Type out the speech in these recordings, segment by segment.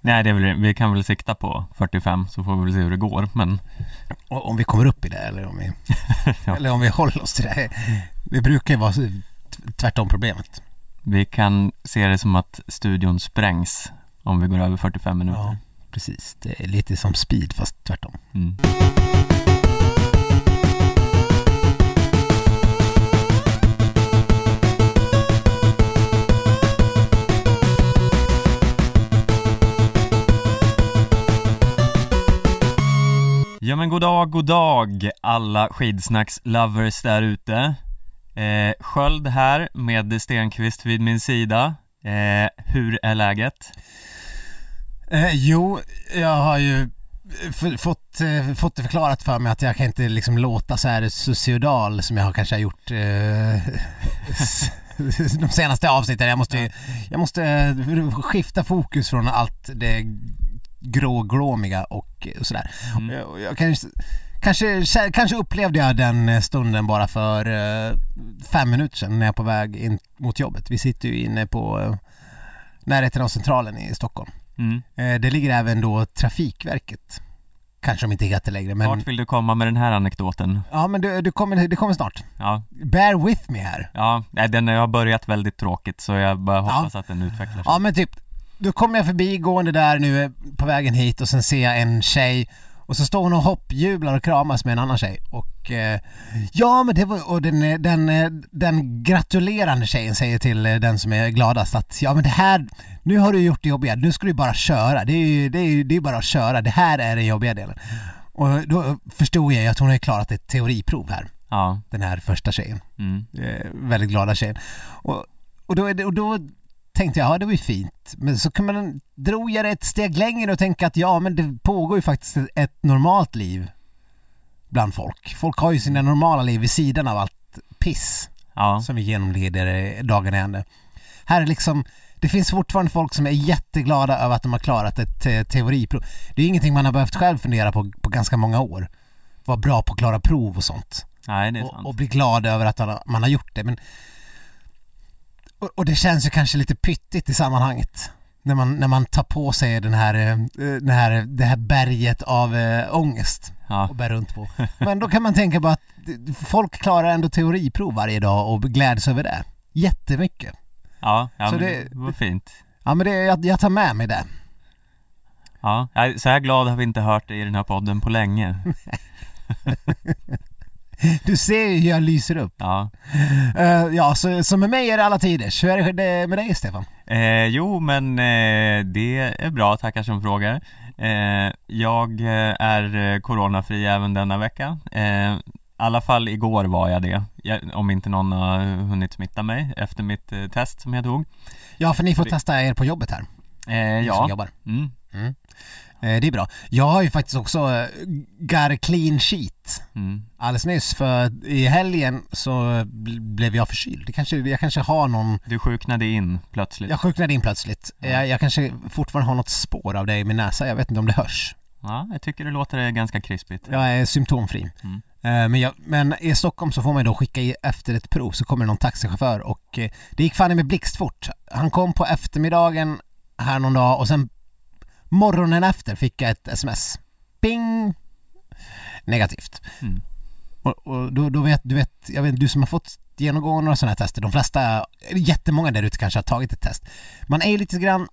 Nej, det är väl, vi kan väl sikta på 45 så får vi väl se hur det går, men om vi kommer upp i det eller om vi, Ja. eller om vi håller oss till det. Det brukar ju vara tvärtom problemet. vi kan se det som att studion sprängs om vi går över 45 minuter. Ja, precis. Det är lite som speed fast tvärtom. Mm. Ja men god dag, god dag alla skidsnacks-lovers där ute eh, Sköld här med Stenqvist vid min sida eh, Hur är läget? Eh, jo, jag har ju eh, fått, eh, fått det förklarat för mig att jag kan inte liksom låta så här sociodal som jag kanske har gjort eh, de senaste avsnitten. Jag måste, jag måste eh, skifta fokus från allt det gråglåmiga och sådär. Mm. Jag, jag kanske, kanske, kanske upplevde jag den stunden bara för eh, fem minuter sedan när jag är på väg in mot jobbet. Vi sitter ju inne på eh, närheten av centralen i Stockholm. Mm. Eh, Det ligger även då Trafikverket. Kanske de inte heter längre men... Vart vill du komma med den här anekdoten? Ja men det, det, kommer, det kommer snart. Ja, Bear with me här. ja, nej, den har börjat väldigt tråkigt så jag bara hoppas att den utvecklar sig Ja men typ, då kommer jag förbi gående där nu eh, på vägen hit och sen ser jag en tjej och så står hon och hoppjublar och kramas med en annan tjej och eh, ja men det var, och den, eh, den, eh, den gratulerande tjejen säger till den som är gladast att ja men det här, nu har du gjort det jobbiga, nu ska du bara köra, det är ju det är, det är bara att köra, det här är den jobbiga delen. Och då förstod jag ju att hon har klarat ett teoriprov här, Ja, den här första tjejen mm. eh, väldigt glada tjejen. Och, och, då, det, och då tänkte jag, ja det var ju fint. Men så kan man, drog jag det ett steg längre och tänka att ja men det pågår ju faktiskt ett, normalt liv bland folk. Folk har ju sina normala liv vid sidan av allt piss ja, som vi genomlider dagen i ände. Här är liksom, det finns fortfarande folk som är jätteglada över att de har klarat ett teoriprov. Det är ju ingenting man har behövt själv fundera på på ganska många år. Vara bra på att klara prov och sånt nej det är och, sant och bli glad över att man har, man har gjort det. Men, och, och det känns ju kanske lite pyttigt i sammanhanget. När man, när man tar på sig den här, eh, den här, det här berget av äh, ångest Ja, och bär runt på. Men då kan man tänka på att folk klarar ändå teoriprov varje dag och gläds över det. Jättemycket. ja, ja Så men det- det var fint Ja men det, jag, jag tar med mig det. Ja, så här glad har vi inte hört dig i den här podden på länge Du ser ju hur jag lyser upp. Ja, Eh, ja, så, så med mig är det alla tider. Hur är det med dig Stefan? eh, jo men eh, det är bra, tackar som frågar eh, Jag eh, är eh, coronafri även denna vecka eh, I alla fall igår var jag det, jag, om inte någon har hunnit smitta mig efter mitt test som jag tog Ja, för ni får testa er på jobbet här. Ni som Ja, jobbar. mm, Eh, Det är bra. Jag har ju faktiskt också eh, got a clean sheet mm. alldeles nyss för i helgen så bl- blev jag förkyld. Kanske, jag kanske har någon, Du sjuknade in plötsligt jag sjuknade in plötsligt. Jag, jag kanske fortfarande har något spår av det i min näsa, jag vet inte om det hörs. Ja, jag tycker det låter ganska krispigt Jag är symptomfri. Mm. Eh, Men, jag, men i Stockholm så får man ju då skicka i efter ett prov så kommer någon taxichaufför och eh, det gick fan med blixtfort. Han kom på eftermiddagen här någon dag och sen morgonen efter fick jag ett sms. Ping! Negativt. Mm. Och, och då, då vet du, vet, jag vet du som har fått genomgå några sådana här tester, de flesta, jättemånga där ute kanske har tagit ett test. Man är ju lite grann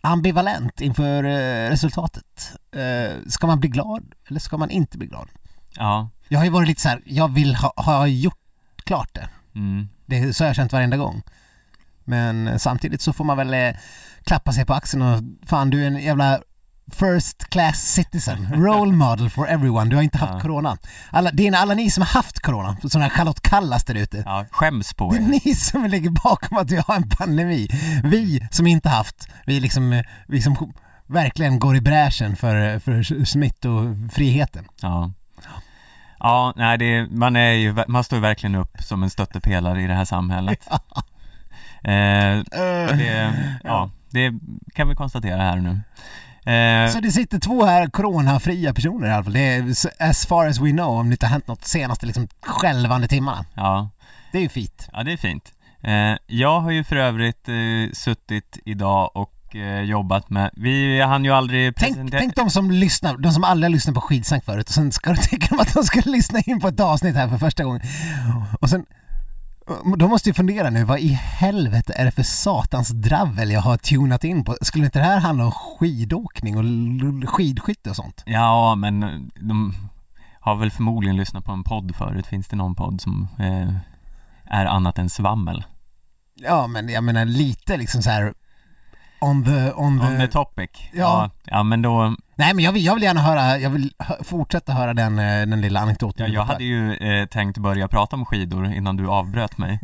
ambivalent inför eh, resultatet. Eh, ska man bli glad eller ska man inte bli glad? Ja, Jag har ju varit lite så här, jag vill ha, ha gjort klart det. mm. Det är så har jag känt varenda gång. Men samtidigt så får man väl eh, klappa sig på axeln och fan du är en jävla first class citizen, role model for everyone. Du har inte haft Ja. corona. Alla, det är alla ni som har haft corona, sådana här Charlotte Kallas där ute. ja skäms på Det är er ni som ligger bakom att vi har en pandemi. Vi som inte haft, vi liksom, vi som verkligen går i bräschen för, för smittofriheten. Ja Ja, nej det, man är ju, man står ju verkligen upp som en stöttepelare i det här samhället det, Ja, det kan vi konstatera här nu eh, Så det sitter två här coronafria personer i alla fall. Det är as far as we know om det inte har hänt något senaste liksom skälvande timmarna. Ja, Det är ju fint. ja det är fint eh, Jag har ju för övrigt eh, suttit idag och eh, jobbat med. Vi hann ju aldrig Tänk, presentera... tänk de som lyssnar, de som aldrig har lyssnat på skidsnack förut och sen ska du tänka dem att de ska lyssna in på ett avsnitt här för första gången. Och sen, de måste ju fundera nu, vad i helvete är det för satans dravel jag har tunat in på? Skulle inte det här handla om skidåkning och skidskytte och sånt? Ja, men eh, de har väl förmodligen lyssnat på en podd förut. Finns det någon podd som eh, är annat än svammel? Ja men jag menar lite liksom så här on the, on the... On the topic? Ja. ja. Ja, men då, Nej men jag vill, jag vill gärna höra, jag vill fortsätta höra den, eh, den lilla anekdoten. Ja, jag hade ju eh, tänkt börja prata om skidor innan du avbröt mig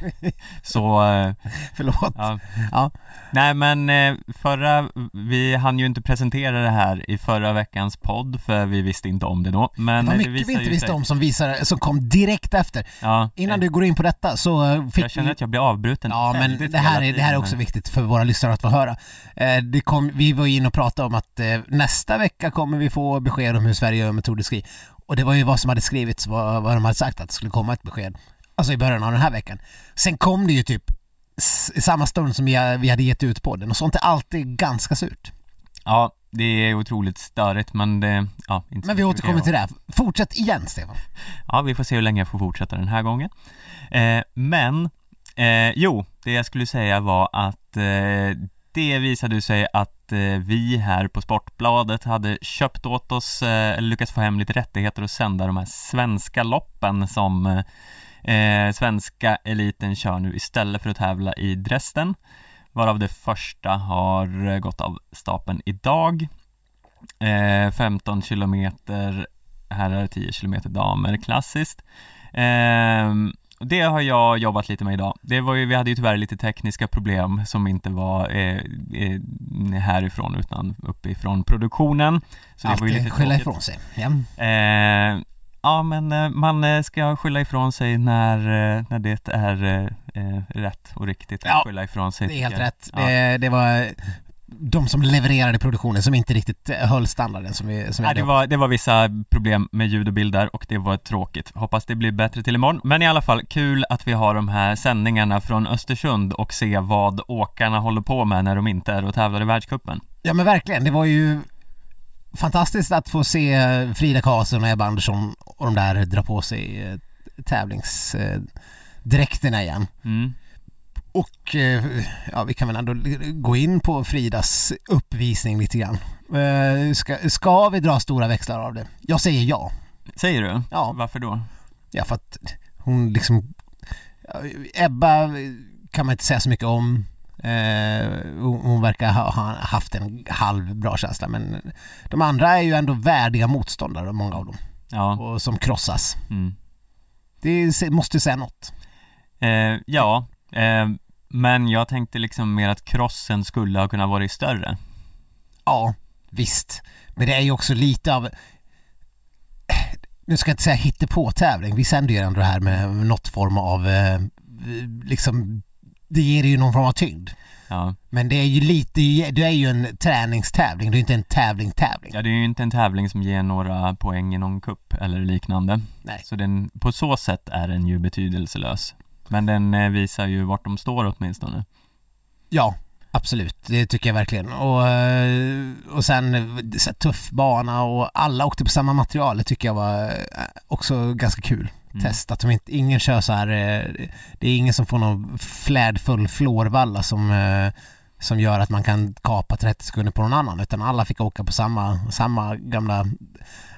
Så, eh, Förlåt. ja. Ja. Nej men eh, förra, vi hann ju inte presentera det här i förra veckans podd för vi visste inte om det då Men Det var mycket vi visar inte visste sig- om som, visar, som kom direkt efter. Ja, Innan eh, du går in på detta så eh, fick Jag känner vi... att jag blir avbruten Ja men det här, är, det här är också viktigt för våra lyssnare att få höra. Eh, det kom, vi var ju inne och pratade om att eh, nästa vecka kommer vi få besked om hur Sverige gör med Tour de Ski. Och det var ju vad som hade skrivits, vad, vad de hade sagt att det skulle komma ett besked. Alltså i början av den här veckan. Sen kom det ju typ i samma stund som vi, hade gett ut podden och sånt är alltid ganska surt. Ja, det är otroligt störigt men det, ja inte Men vi återkommer till det här. Fortsätt igen Stefan. Ja, vi får se hur länge jag får fortsätta den här gången. Eh, men, eh, jo, det jag skulle säga var att eh, det visade sig att eh, vi här på Sportbladet hade köpt åt oss, eh, eller lyckats få hem lite rättigheter att sända de här svenska loppen som eh, eh svenska eliten kör nu istället för att tävla i Dresden. Varav det första har eh, gått av stapeln idag. Eh, 15 kilometer herrar, 10 kilometer damer klassiskt. Ehm, det har jag jobbat lite med idag. Det var ju, vi hade ju tyvärr lite tekniska problem som inte var eh, eh, härifrån utan uppifrån produktionen. Så det var ju lite skylla tråkigt. ifrån sig. Ja. Eh, ja men eh, man eh, ska skylla ifrån sig när, när det är eh, rätt och riktigt att Ja, skylla ifrån sig. Det är helt rätt. Ja. Det, det var de som levererade produktionen som inte riktigt höll standarden som vi, som hade det, var, det var vissa problem med ljud och bild där och det var tråkigt. Hoppas det blir bättre till imorgon. Men i alla fall, kul att vi har de här sändningarna från Östersund och se vad åkarna håller på med när de inte är och tävlar i världscupen. Ja men verkligen, det var ju fantastiskt att få se Frida Karlsson och Ebba Andersson och de där dra på sig eh, tävlingsdräkterna igen. Mm. Och eh, ja, vi kan väl ändå gå in på Fridas uppvisning lite grann. Eh, Ska, ska vi dra stora växlar av det? Jag säger ja. Säger du? Ja. Varför då? Ja för att hon liksom Ebba kan man inte säga så mycket om. Eh, hon, verkar ha, ha haft en halv bra känsla men de andra är ju ändå värdiga motståndare, många av dem. Ja. Och som krossas. Mm. Det måste säga något. Eh, ja, eh, men jag tänkte liksom mer att krossen skulle ha kunnat vara större. Ja, visst. Men det är ju också lite av nu ska jag inte säga hittepå-tävling. Vi sänder ju ändå det här med något form av eh, liksom det ger ju någon form av tyngd. Ja. Men det är ju lite, det är ju en träningstävling, det är inte en tävling-tävling. ja, det är ju inte en tävling som ger några poäng i någon kupp eller liknande. Nej. Så den, på så sätt är den ju betydelselös. Men den eh, visar ju vart de står åtminstone. Ja, absolut. Det tycker jag verkligen. Och, eh, och sen så tuff bana och alla åkte på samma material. Det tycker jag var eh, också ganska kul. Mm. Test att de inte, ingen kör så här, det är ingen som får någon flärdfull flårvalla som, som gör att man kan kapa 30 sekunder på någon annan utan alla fick åka på samma, samma gamla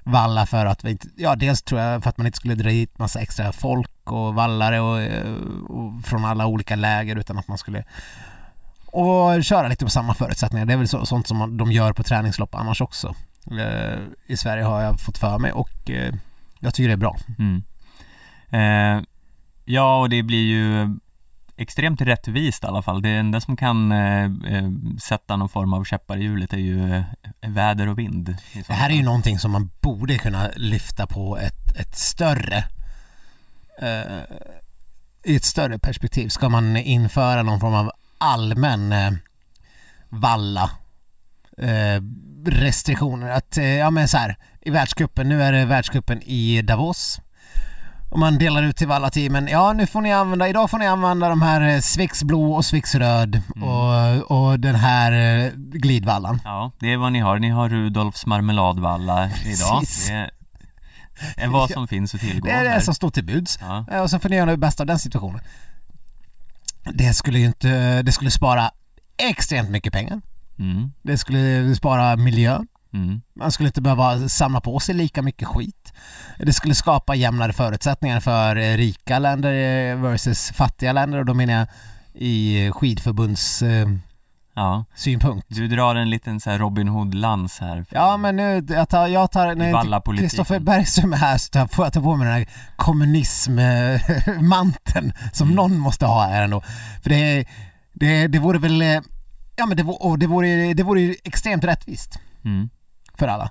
valla för att vi ja dels tror jag för att man inte skulle dra hit massa extra folk och vallare och, eh, och från alla olika läger utan att man skulle och köra lite på samma förutsättningar. Det är väl så, sånt som de gör på träningslopp annars också. Eh, I Sverige har jag fått för mig och eh, jag tycker det är bra. Mm. Eh, ja, och det blir ju extremt rättvist i alla fall. Det enda som kan eh, eh, sätta någon form av käppar i hjulet är ju eh, väder och vind. Det här är ju någonting som man borde kunna lyfta på ett, ett större eh, i ett större perspektiv. Ska man införa någon form av allmän eh, valla eh, restriktioner att, eh, ja men så här, i världscupen, nu är det världscupen i Davos och man delar ut till alla teamen, ja nu får ni använda, idag får ni använda de här eh, Swix blå och Swix röd Mm. och, och den här eh, glidvallan. Ja, det är vad ni har. Ni har Rudolfs marmeladvalla idag. Precis. Det är vad som finns att tillgå Det är det här. som står till buds. Ja. Eh, Och så får ni göra det bästa av den situationen. Det skulle ju inte, det skulle spara extremt mycket pengar. Mm, Det skulle spara miljö. Mm, Man skulle inte behöva samla på sig lika mycket skit. Det skulle skapa jämnare förutsättningar för eh, rika länder eh, versus fattiga länder och då menar jag i skidförbunds eh, ja. synpunkt. Du drar en liten så Robin Hood-lans här. Ja men nu, jag tar, jag tar när. Kristoffer Bergström är här så får jag ta på mig den här kommunismmanteln som Mm. någon måste ha här ändå. För det, det, det vore väl, ja men det, vore- det vore, det vore ju extremt rättvist Mm, för alla.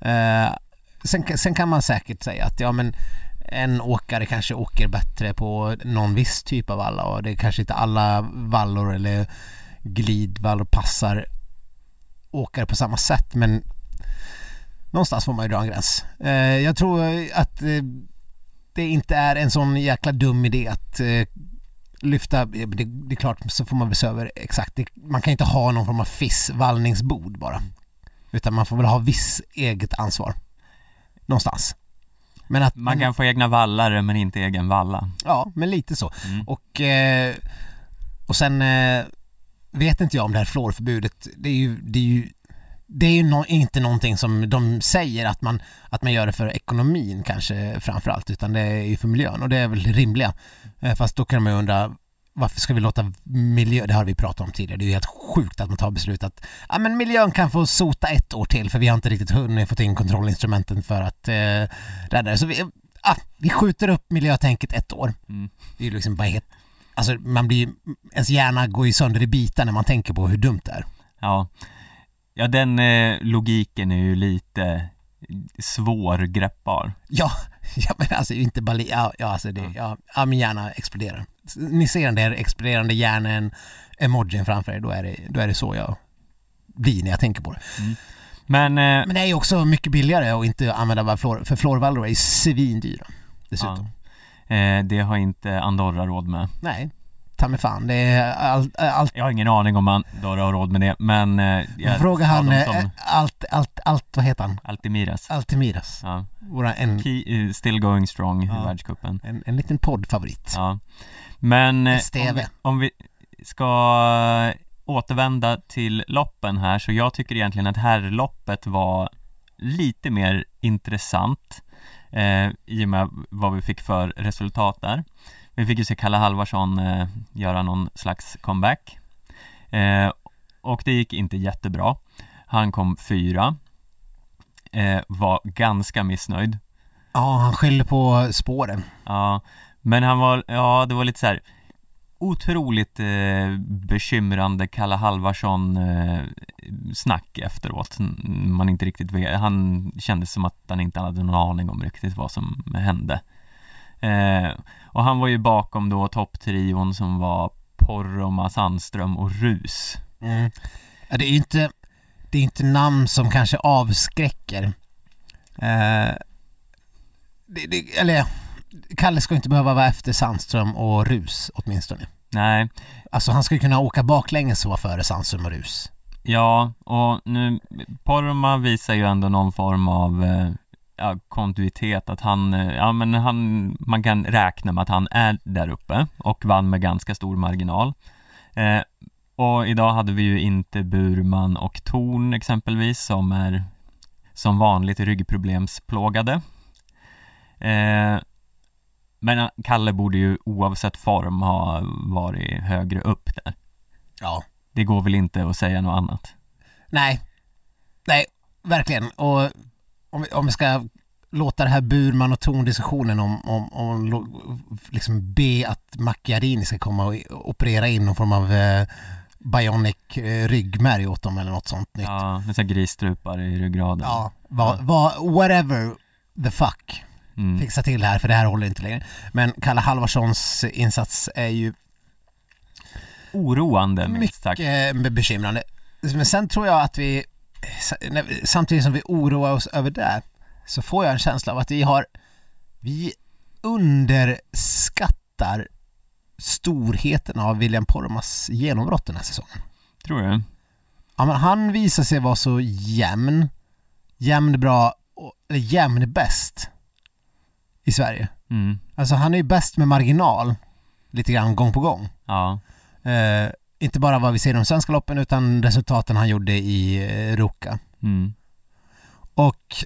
Eh, sen, sen kan man säkert säga att ja men en åkare kanske åker bättre på någon viss typ av valla och det är kanske inte alla vallor eller glidvallor passar åkare på samma sätt men någonstans får man ju dra en gräns. Eh, jag tror att eh, det inte är en sån jäkla dum idé att eh, lyfta, det, det är klart så får man väl se över exakt, det, man kan inte ha någon form av fiss vallningsbord bara. Utan man får väl ha viss eget ansvar. Någonstans. Men att Man kan få egna vallare men inte egen valla. Ja, men lite så. Mm. Och, eh, och sen eh, vet inte jag om det här fluorförbudet, det är ju, det är ju, det är ju nå- inte någonting som de säger att man, att man gör det för ekonomin kanske framförallt, utan det är ju för miljön och det är väl rimliga. Eh, fast då kan man ju undra varför ska vi låta miljö, det har vi pratat om tidigare, det är ju helt sjukt att man tar beslut att ja, men miljön kan få sota ett år till för vi har inte riktigt hunnit få in kontrollinstrumenten för att eh, rädda det. Så vi, ah, vi skjuter upp miljötänket ett år. Mm. Det är ju liksom bara helt, alltså man blir ens hjärna går ju sönder i bitar när man tänker på hur dumt det är. Ja, ja den eh, logiken är ju lite svårgreppbar. Ja, ja men alltså inte bara, li- ja, ja alltså det, ja, ja min hjärna exploderar. Ni ser den där exploderande hjärnan emojin framför er, då är det, då är det så jag blir när jag tänker på det. Men, eh, Men det är ju också mycket billigare att inte använda bara fluor, för fluorvallor är ju svindyra dessutom. eh, det har inte Andorra råd med. Nej, ta mig fan, det är allt, allt Jag har ingen aning om Andorra har råd med det, men eh, jag Fråga han, eh, som allt, allt, allt, vad heter han? Altimiras. Altimiras. Ja. Våra, en, Key, eh, still going strong i Ja. världscupen. en, en liten poddfavorit. Ja. Men STV. om vi, om vi ska återvända till loppen här så jag tycker egentligen att herrloppet var lite mer intressant eh, i och med vad vi fick för resultat där. Vi fick ju se Kalle Halvarsson eh, göra någon slags comeback eh, och det gick inte jättebra. Han kom fyra, eh, var ganska missnöjd Ja, han skyller på spåren. Ja, men han var, ja det var lite så här otroligt eh, bekymrande Kalle Halvarsson eh, snack efteråt. Man inte riktigt vet, han kändes som att han inte hade någon aning om riktigt vad som hände. Eh, och han var ju bakom då topptrion som var Poromaa, Sandström och Rus. Mm. Ja, det är ju inte, det är inte namn som kanske avskräcker. Eh, det, det, eller Kalle ska inte behöva vara efter Sandström och Rus åtminstone. Nej, Alltså han ju kunna åka baklänges och vara före Sandström och Rus. Ja, och nu, Poromaa visar ju ändå någon form av eh, ja, kontinuitet att han, eh, ja men han, man kan räkna med att han är där uppe och vann med ganska stor marginal. Eh, och idag hade vi ju inte Burman och Torn exempelvis som är som vanligt ryggproblemsplågade. Eh, men Kalle borde ju oavsett form ha varit högre upp där. Ja. Det går väl inte att säga något annat. Nej. Nej, verkligen. Och om vi, om vi ska låta det här Burman och Torn-diskussionen om, om, om liksom be att Macchiarini ska komma och operera in någon form av eh, bionic eh, ryggmärg åt dem eller något sånt nytt. Ja, med så här grisstrupar i ryggraden. Ja, vad, vad, whatever the fuck. Mm. Fixa till det här för det här håller inte längre. Men Kalle Halvarssons insats är ju Oroande minst sagt. mycket bekymrande. Men sen tror jag att vi- samtidigt som vi oroar oss över det, så får jag en känsla av att vi har, vi underskattar storheten av William Poromas genombrott den här säsongen. Tror du? Ja, men han visar sig vara så jämn, jämn bra, och- eller jämn bäst i Sverige. Mm. Alltså han är ju bäst med marginal, lite grann gång på gång. Ja. Eh, inte bara vad vi ser i de svenska loppen utan resultaten han gjorde i eh, Ruka. Mm. Och,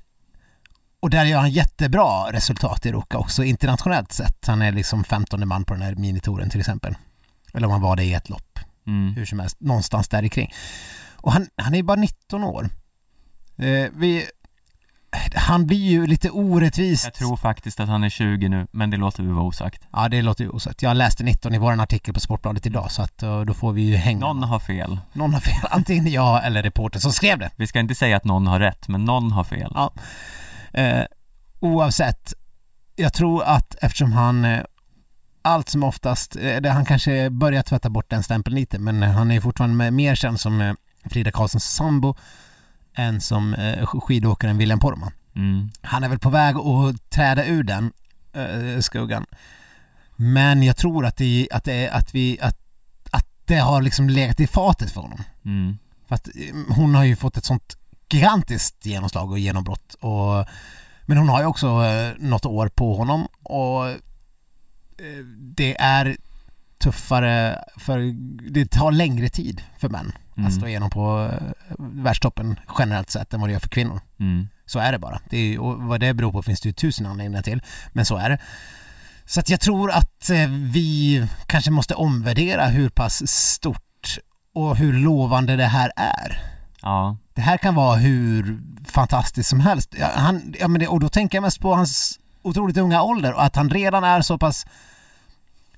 och där gör han jättebra resultat i Ruka också internationellt sett. Han är liksom 15 man på den här minitouren till exempel. Eller om han var det i ett lopp. Mm. hur som helst, någonstans där kring. Och han, han är bara 19 år. Eh, vi, han blir ju lite orättvist. Jag tror faktiskt att han är 20 nu, men det låter vi vara osagt. Ja, det låter ju osagt. Jag läste 19 i vår artikel på Sportbladet idag så att eh, då får vi ju hänga. Någon har fel. någon har fel. Antingen jag eller reportern som skrev det. Vi ska inte säga att någon har rätt, men någon har fel. Ja. Eh, oavsett, jag tror att eftersom han eh, allt som oftast, eh, han kanske börjar tvätta bort den stämpeln lite men han är fortfarande mer känd som eh, Frida Karlssons sambo än som eh, skidåkaren William Poromaa. Mm. Han är väl på väg att träda ur den eh, skuggan. Men jag tror att det, att det, att vi, att, att det har liksom legat i fatet för honom. Mm. För att eh, hon har ju fått ett sånt gigantiskt genomslag och genombrott och men hon har ju också något år på honom och det är tuffare för det tar längre tid för män Mm. att stå igenom på eh, världstoppen generellt sett än vad det gör för kvinnor. Mm. Så är det bara. Det är, och vad det beror på finns det ju tusen anledningar till. Men så är det. Så att jag tror att eh, vi kanske måste omvärdera hur pass stort och hur lovande det här är. Ja. Det här kan vara hur fantastiskt som helst. Han, ja, men det, och då tänker jag mest på hans otroligt unga ålder och att han redan är så pass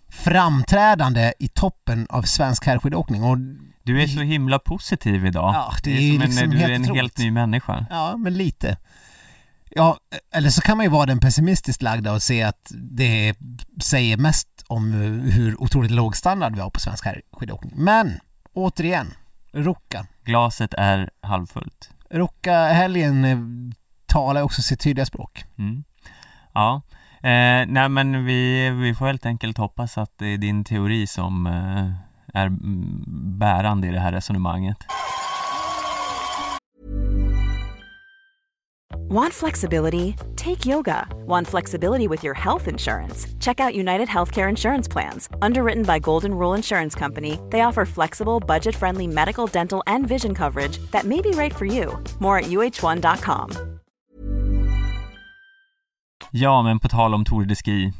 framträdande i toppen av svensk herrskidåkning. Och Du är så himla positiv idag. Ja, det det är är som liksom en, du är en helt ny människa. Ja, men lite. Ja, eller så kan man ju vara den pessimistiskt lagda och se att det säger mest om hur otroligt låg standard vi har på svensk herrskidåkning. Men, återigen, Ruka. Glaset är halvfullt. Ruka-helgen eh, talar också sitt tydliga språk. Mm. Ja. Eh, nej men vi, vi får helt enkelt hoppas att det är din teori som eh, är mm, bärande i det här resonemanget. Want flexibility? Take yoga. Want flexibility with your health insurance? Check out United Healthcare Insurance Plans. Underwritten by Golden Rule Insurance Company, they offer flexible, budget friendly medical, dental, and vision coverage that may be right for you. More at uh1.com. Ja, men på tal om Tour de Ski.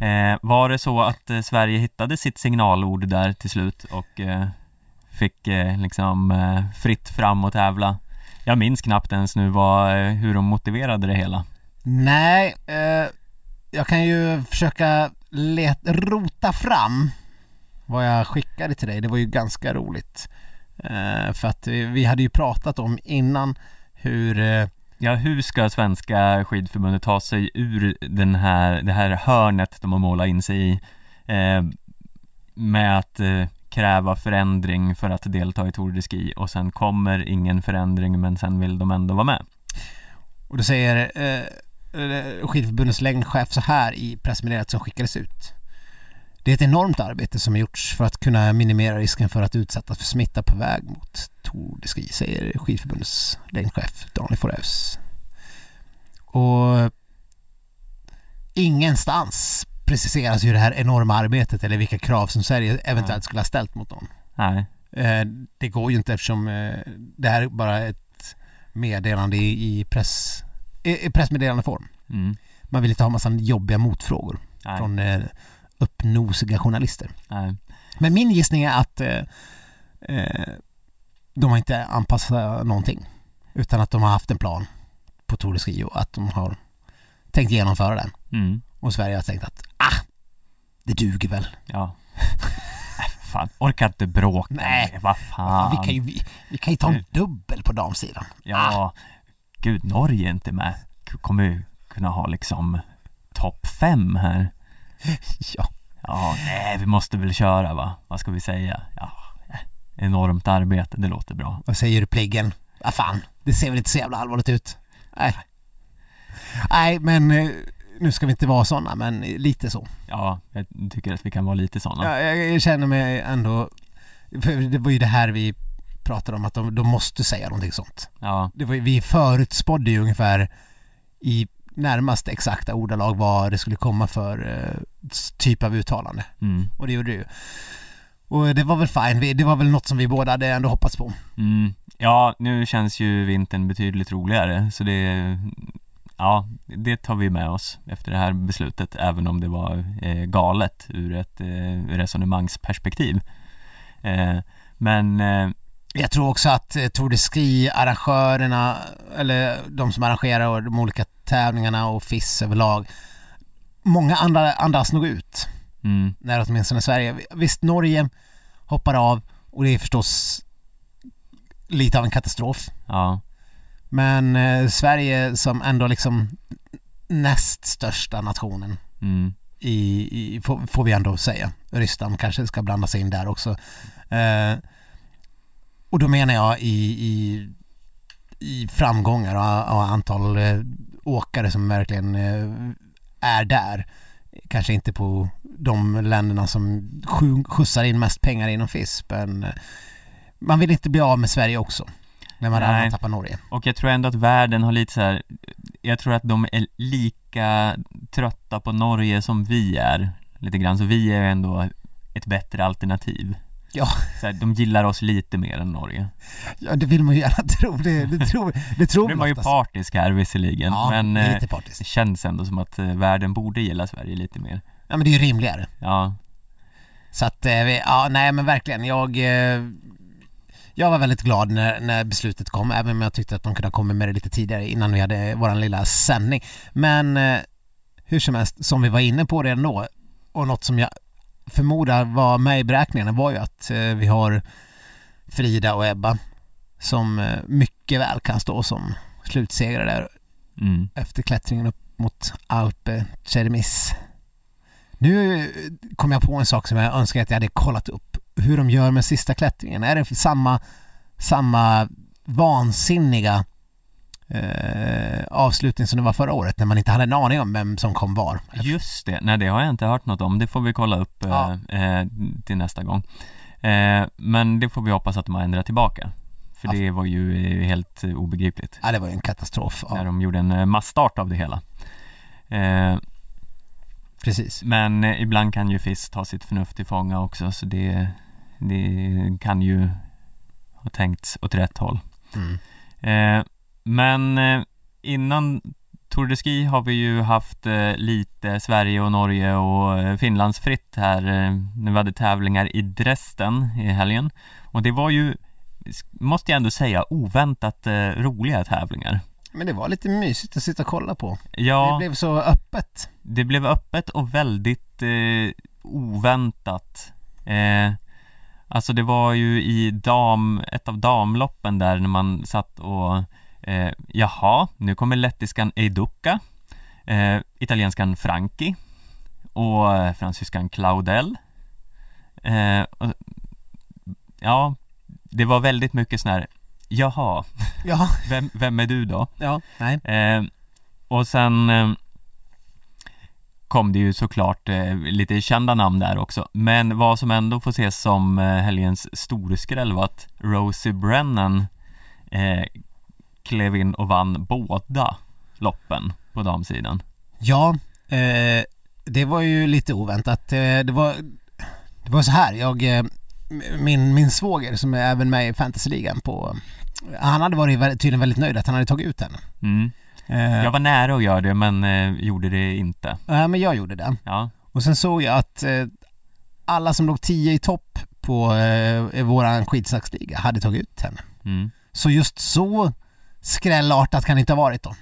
Eh, var det så att eh, Sverige hittade sitt signalord där till slut och eh, fick eh, liksom eh, fritt fram och tävla? Jag minns knappt ens nu vad, eh, hur de motiverade det hela. Nej, eh, jag kan ju försöka let, rota fram vad jag skickade till dig. Det var ju ganska roligt. Eh, för att vi, vi hade ju pratat om innan hur eh, Ja, hur ska svenska skidförbundet ta sig ur den här, det här hörnet de har målat in sig i eh, med att eh, kräva förändring för att delta i Tour de Ski och sen kommer ingen förändring men sen vill de ändå vara med. Och då säger eh, eh skidförbundets längdchef så här i pressmeddelandet som skickades ut. Det är ett enormt arbete som har gjorts för att kunna minimera risken för att utsättas för smitta på väg mot Tour de Ski, säger skidförbundets längdchef Daniel Foreus. Och ingenstans preciseras ju det här enorma arbetet eller vilka krav som Sverige eventuellt skulle ha ställt mot dem. Nej, Eh, det går ju inte eftersom eh, det här är bara ett meddelande i, press, i, pressmeddelandeform. mm, Man vill inte ha massa jobbiga motfrågor nej, från eh, uppnosiga journalister. nej. Men min gissning är att eh, eh, de har inte anpassat någonting utan att de har haft en plan på Tour de Ski och att de har tänkt genomföra den. Mm, Och Sverige har tänkt att ah, det duger väl. ja. Fan, orkar inte bråka Nej. vad fan. Vi, kan ju, vi, vi kan ju ta en dubbel på damsidan. Ja, gud, Norge är inte med. Kommer ju kunna ha liksom topp fem här. Ja. Ja, nej, vi måste väl köra va? Vad ska vi säga? Ja, eh, enormt arbete, det låter bra. Vad säger du pliggen? Vad fan, det ser väl inte så jävla allvarligt ut? Nej. Nej, men eh, nu ska vi inte vara sådana, men lite så. Ja, jag tycker att vi kan vara lite sådana. Ja, jag, känner mig ändå, för det var ju det här vi pratade om, att de, de måste säga någonting sånt. Ja, Det var, vi förutspådde ju ungefär i närmast exakta ordalag vad det skulle komma för eh, typ av uttalande. mm, Och det gjorde det ju. Och det var väl fine, det var väl något som vi båda hade ändå hoppats på. mm. Ja, nu känns ju vintern betydligt roligare så det Ja, det tar vi med oss efter det här beslutet även om det var eh, galet ur ett eh, resonemangsperspektiv. Eh, men eh, Jag tror också att eh, Tour de Ski-arrangörerna, eller de som arrangerar de olika tävlingarna och FIS överlag, många andra andas nog ut. mm, när åtminstone Sverige. Visst, Norge hoppar av och det är förstås lite av en katastrof. ja, Men eh, Sverige som ändå liksom näst största nationen mm, i, i får, får vi ändå säga. Ryssland kanske ska blanda sig in där också. Eh, och då menar jag i, i, i framgångar och, och antal eh, åkare som verkligen eh, är där. Kanske inte på de länderna som skjutsar in mest pengar inom FIS men eh, man vill inte bli av med Sverige också. När man Nej. tappar Norge. Och jag tror ändå att världen har lite så här. Jag tror att de är lika trötta på Norge som vi är Lite grann, så vi är ändå ett bättre alternativ Ja. så här, De gillar oss lite mer än Norge Ja det vill man ju gärna tro. Det, det tror, det tror Nu är man ju partisk här visserligen Ja, Men det eh, det känns ändå som att eh, världen borde gilla Sverige lite mer Ja men det är ju rimligare. Ja, Så att, eh, ja nej men verkligen. Jag, jag var väldigt glad när, när beslutet kom, även om jag tyckte att de kunde ha kommit med det lite tidigare innan vi hade våran lilla sändning. Men hur som helst, som vi var inne på redan då, och något som jag förmodar var med i beräkningarna var ju att eh, vi har Frida och Ebba som eh, mycket väl kan stå som slutsegrare där mm, efter klättringen upp mot Alpe Cermis. Nu eh, kom jag på en sak som jag önskar att jag hade kollat upp. Hur de gör med sista klättringen. Är det samma, samma vansinniga eh, avslutning som det var förra året när man inte hade en aning om vem som kom var? Just det, nej det har jag inte hört något om, det får vi kolla upp eh, Ja. eh, till nästa gång eh, Men det får vi hoppas att de har ändrat tillbaka För Ja. det var ju eh, helt eh, obegripligt Ja, det var ju en katastrof. När Ja, de gjorde en eh, massstart av det hela eh, precis. Men eh, ibland kan ju FIS ta sitt förnuft till fånga också så det, det kan ju ha tänkts åt rätt håll Mm. Men eh, innan Tour de Ski har vi ju haft eh, lite Sverige och Norge och eh, Finlandsfritt här eh, när vi hade tävlingar i Dresden i helgen. Och det var ju, måste jag ändå säga, oväntat roliga tävlingar. Men det var lite mysigt att sitta och kolla på. Ja, Det blev så öppet. det blev öppet och väldigt eh, oväntat. Eh, alltså det var ju i dam, ett av damloppen där när man satt och eh, jaha, nu kommer lettiskan Eiduka, eh, italienskan Franki och eh, fransyskan Claudel. Eh, och, ja, det var väldigt mycket sån här, jaha, Ja, vem, vem är du då? ja, nej. Eh, och sen eh, kom det ju såklart eh, lite kända namn där också. Men vad som ändå får ses som eh, helgens storskräll var att Rosie Brennan eh, klev in och vann båda loppen på damsidan. Ja, eh, det var ju lite oväntat. Eh, det, var, det var så här, jag, eh, min, min svåger som är även med i fantasyligan på han hade varit tydligen väldigt nöjd att han hade tagit ut henne. Mm. Eh, Jag var nära att göra det men eh, gjorde det inte. ja, men jag gjorde det. Ja, Och sen såg jag att eh, alla som låg 10 i topp på eh, våran skidsaxliga hade tagit ut henne. mm. Så just så skrällartat kan det inte ha varit då.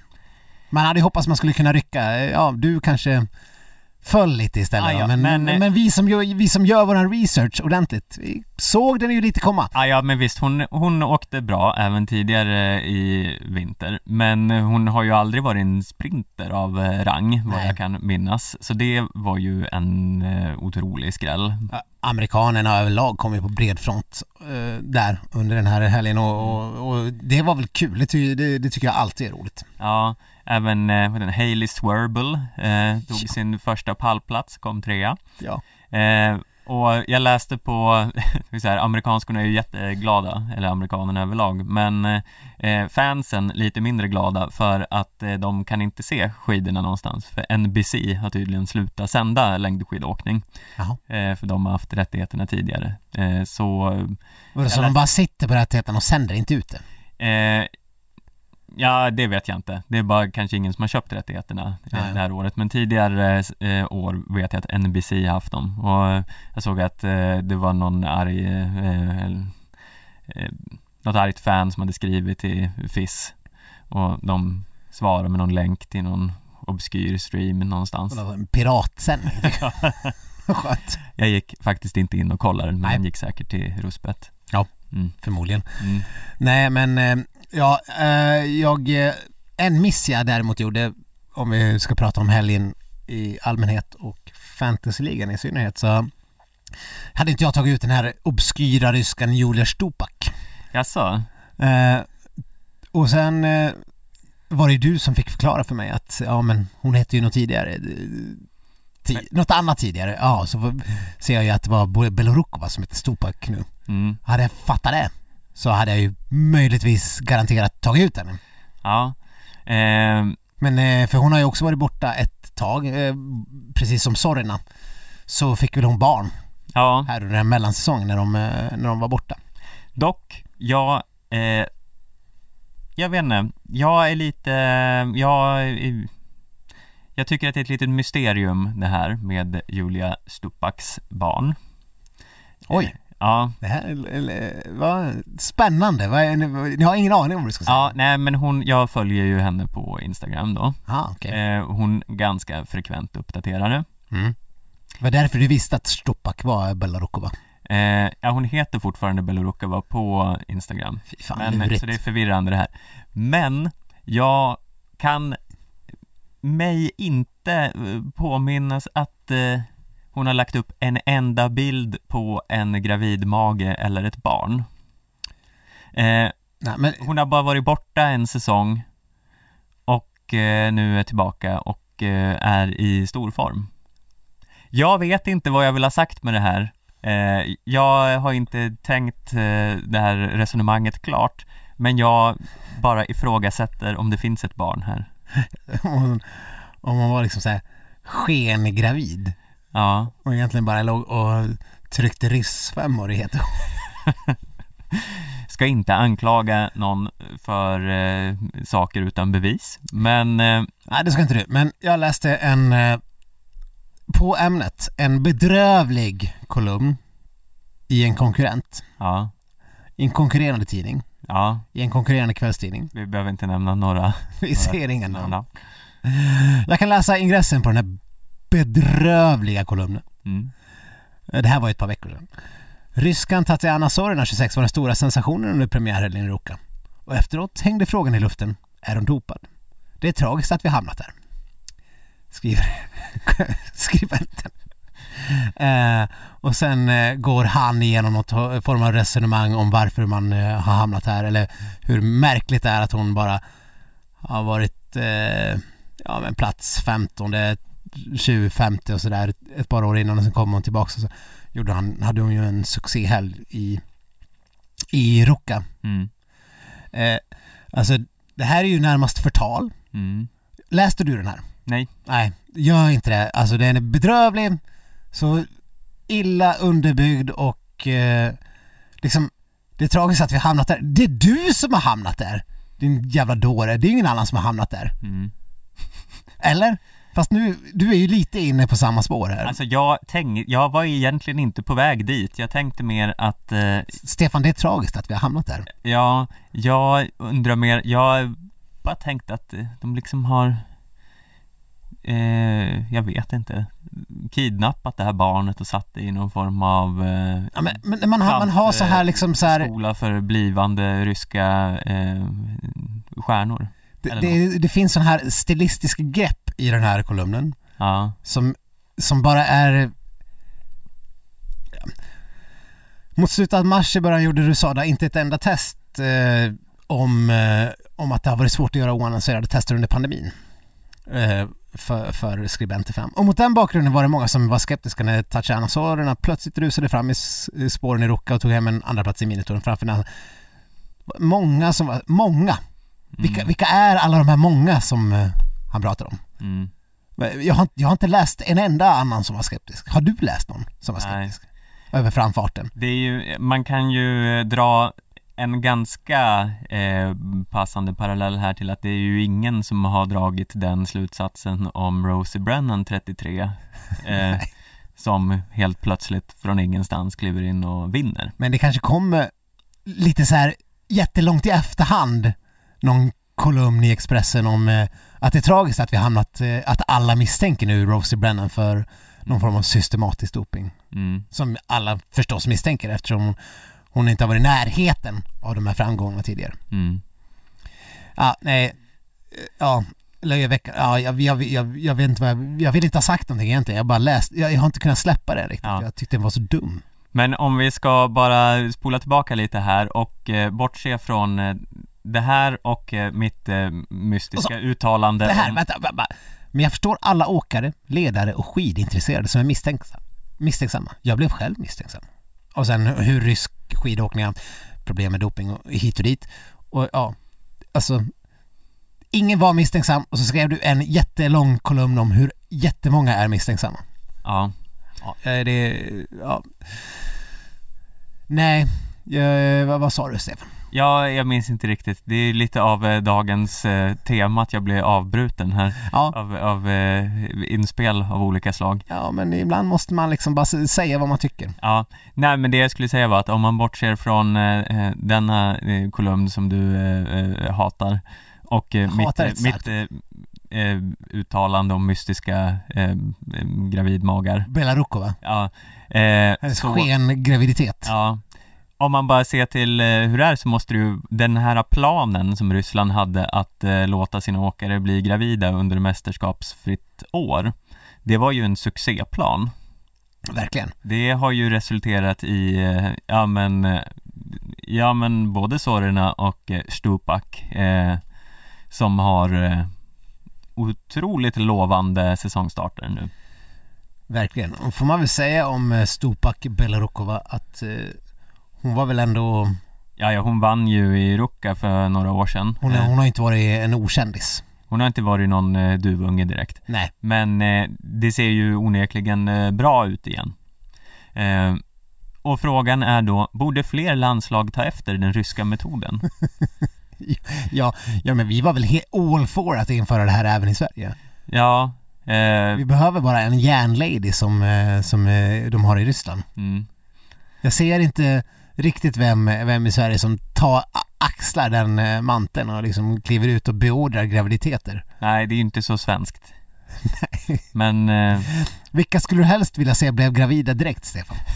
Man hade ju hoppats man skulle kunna rycka, ja du kanske föll lite istället Ah, ja, men, men, men, vi, som gör, vi som gör våran research ordentligt, vi såg den ju lite komma. Ah, ja men visst, hon, hon åkte bra även tidigare i vinter Men hon har ju aldrig varit en sprinter av eh, rang vad Nej. jag kan minnas Så det var ju en eh, otrolig skräll Amerikanerna överlag kom ju på bred front eh, där under den här helgen och, och, och det var väl kul, det, ty, det, det tycker jag alltid är roligt. Ja, Även eh, den, Hailey Swerble eh, tog sin första pallplats, kom trea. Ja. Eh, och jag läste på, så här, amerikanskorna är ju jätteglada, eller amerikanerna överlag, men eh, fansen lite mindre glada för att eh, de kan inte se skidorna någonstans, för NBC har tydligen slutat sända längdskidåkning, eh, för de har haft rättigheterna tidigare. Eh, så Var det så de bara sitter på rättigheten och sänder inte ut det? Eh, ja, det vet jag inte. Det är bara kanske ingen som har köpt rättigheterna eh, Ja, ja. det här året. Men tidigare eh, år vet jag att NBC haft dem. Och eh, jag såg att eh, det var någon arg, eh, eh, något argt fan som hade skrivit till FIS. Och de svarade med någon länk till någon obskyr stream någonstans. En piratsändning. Skönt. Jag gick faktiskt inte in och kollade men Nej. den gick säkert till Ruspet. Ja. Mm. Förmodligen. Mm. Nej men, eh, ja, eh, jag, eh, en miss jag däremot gjorde, om vi ska prata om helgen i allmänhet och fantasyligan i synnerhet så hade inte jag tagit ut den här obskyra ryskan Julia Stupak. Jaså? Eh, och sen eh, var det du som fick förklara för mig att, ja men hon hette ju något tidigare. eh, Ti- något annat tidigare. Ja, så ser jag ju att det var Belorukova som hette Stupak nu. Mm. Hade jag fattat det så hade jag ju möjligtvis garanterat tagit ut henne. Ja. Eh, Men eh, för hon har ju också varit borta ett tag, eh, precis som Sorina. Så fick väl hon barn ja. här under den mellansäsongen när de, eh, när de var borta. Dock, jag, eh, jag vet inte, jag är lite, jag, är- jag tycker att det är ett litet mysterium det här med Julia Stupaks barn. Oj, Ja, det här är- är- vad spännande. Ni har ingen aning om vad du ska säga? ja, nej men hon, jag följer ju henne på Instagram då. Ah, okej. Eh, hon ganska frekvent uppdaterar det. Mm. Det var därför du visste att Stupak var Belarukova. Eh, ja, hon heter fortfarande Belorukova på Instagram. Fy fan, Men, lurigt. så det är förvirrande det här. Men jag kan mig inte eh, påminnas att eh, hon har lagt upp en enda bild på en gravid mage eller ett barn. Eh, Nej, men, hon har bara varit borta en säsong och eh, nu är tillbaka och eh, är i stor form. Jag vet inte vad jag vill ha sagt med det här. Eh, jag har inte tänkt eh, det här resonemanget klart, men jag bara ifrågasätter om det finns ett barn här. om, hon, var liksom såhär skengravid Ja, och egentligen bara låg och tryckte ryssfemmor i heter ska inte anklaga någon för eh, saker utan bevis, men eh, Nej, det ska inte du. Men jag läste en, eh, på ämnet, en bedrövlig kolumn i en konkurrent, ja, i en konkurrerande tidning, ja, i en konkurrerande kvällstidning. vi behöver inte nämna några, Vi ser namn. namn. Jag kan läsa ingressen på den här bedrövliga kolumnen. Mm. Eh, Det här var ju ett par veckor sedan. Ryskan Tatiana Sorina, 26, var den stora sensationen under premiärhelgen i Ruka. Och efteråt hängde frågan i luften, är hon dopad? Det är tragiskt att vi hamnat där. Skriver skribenten. Eh, och sen eh, går han igenom något ho- form av resonemang om varför man eh, har hamnat här eller hur märkligt det är att hon bara har varit eh, ja men plats 15, 20, 50 och sådär ett par år innan och sen kom hon tillbaka och så gjorde han, hade hon ju en succéhelg i, i Ruka. Mm. Eh, alltså det här är ju närmast förtal. Mm. Läste du den här? Nej. Nej, gör inte det. Alltså den är bedrövlig, så illa underbyggd och eh, liksom det är tragiskt att vi har hamnat där. Det är du som har hamnat där! Din jävla dåre. Det är ingen annan som har hamnat där. Mm. Eller? Fast nu, du är ju lite inne på samma spår här. Alltså jag tänkte, jag var egentligen inte på väg dit. Jag tänkte mer att, eh, Stefan, det är tragiskt att vi har hamnat där. ja, jag undrar mer, jag bara tänkte att eh, de liksom har, eh, jag vet inte, kidnappat det här barnet och satt det i någon form av eh, Ja, men, men man, har, man har så här liksom så här, skola för blivande ryska eh, stjärnor. det, det, det finns sån här stilistiska grepp i den här kolumnen Ja, som, som bara är Mot slutet av mars i början gjorde Rusada inte ett enda test eh, om, eh, om att det har varit svårt att göra oannonserade tester under pandemin. Eh, för, för skribenter fram. Och mot den bakgrunden var det många som var skeptiska när Tatjana plötsligt rusade fram i, spåren i Ruka och tog hem en andra plats i minitouren framför den. Många som var, många! Mm. Vilka, vilka är alla de här många som eh, han pratar om? Mm. Jag, har, jag har inte läst en enda annan som var skeptisk. Har du läst någon som var skeptisk? Nej. Över framfarten? Det är ju, man kan ju dra en ganska eh, passande parallell här till att det är ju ingen som har dragit den slutsatsen om Rosie Brennan 33 eh, som helt plötsligt från ingenstans kliver in och vinner. Men det kanske kommer lite så här jättelångt i efterhand någon kolumn i Expressen om eh, att det är tragiskt att vi hamnat, eh, att alla misstänker nu Rosie Brennan för någon form av systematisk doping. Mm. Som alla förstås misstänker eftersom hon inte har varit i närheten av de här framgångarna tidigare. Mm. Ja, nej, ja, löjeveckan, ja, jag, jag, jag, jag vet inte vad jag, jag vill inte ha sagt någonting egentligen, jag bara läst, jag, jag har inte kunnat släppa det riktigt, ja. jag tyckte den var så dum. Men om vi ska bara spola tillbaka lite här och eh, bortse från eh, det här och eh, mitt eh, mystiska så, uttalande Det här, om... vänta, vänta, men jag förstår alla åkare, ledare och skidintresserade som är misstänksamma. misstänksamma. Jag blev själv misstänksam. Och sen hur rysk skidåkning, problem med doping och hit och dit. Och ja, alltså ingen var misstänksam och så skrev du en jättelång kolumn om hur jättemånga är misstänksamma. Ja. Ja, det, ja. Nej, jag, vad, vad sa du Stefan? Ja, jag minns inte riktigt. Det är lite av eh, dagens eh, tema att jag blir avbruten här ja. av, av eh, inspel av olika slag. Ja, men ibland måste man liksom bara säga vad man tycker. Ja, nej men det jag skulle säga var att om man bortser från eh, eh denna eh, kolumn som du eh, hatar och mitt, mitt uttalande om mystiska gravidmagar. Belarukova. Ja. Hennes skengraviditet. Ja, om man bara ser till eh, hur det är så måste ju den här planen som Ryssland hade att eh, låta sina åkare bli gravida under mästerskapsfritt år Det var ju en succéplan. Verkligen. Det har ju resulterat i, eh, ja men Ja men både Sorina och Stupak eh, Som har eh, otroligt lovande säsongstarter nu. Verkligen, och får man väl säga om Stupak Belarukova att hon var väl ändå... Ja, ja hon vann ju i Ruka för några år sedan. Hon, är, hon har inte varit en okändis. Hon har inte varit någon eh, duvunge direkt. Nej. Men eh, det ser ju onekligen eh, bra ut igen. Eh, och frågan är då, borde fler landslag ta efter den ryska metoden? ja, ja, men vi var väl all for att införa det här även i Sverige? Ja. Eh, vi behöver bara en järnlady som, eh, som de har i Ryssland. Mm. Jag ser inte riktigt vem, vem i Sverige som tar, axlar den eh, manteln och liksom kliver ut och beordrar graviditeter. Nej, det är ju inte så svenskt. Nej. Men... Eh... Vilka skulle du helst vilja se blev gravida direkt, Stefan?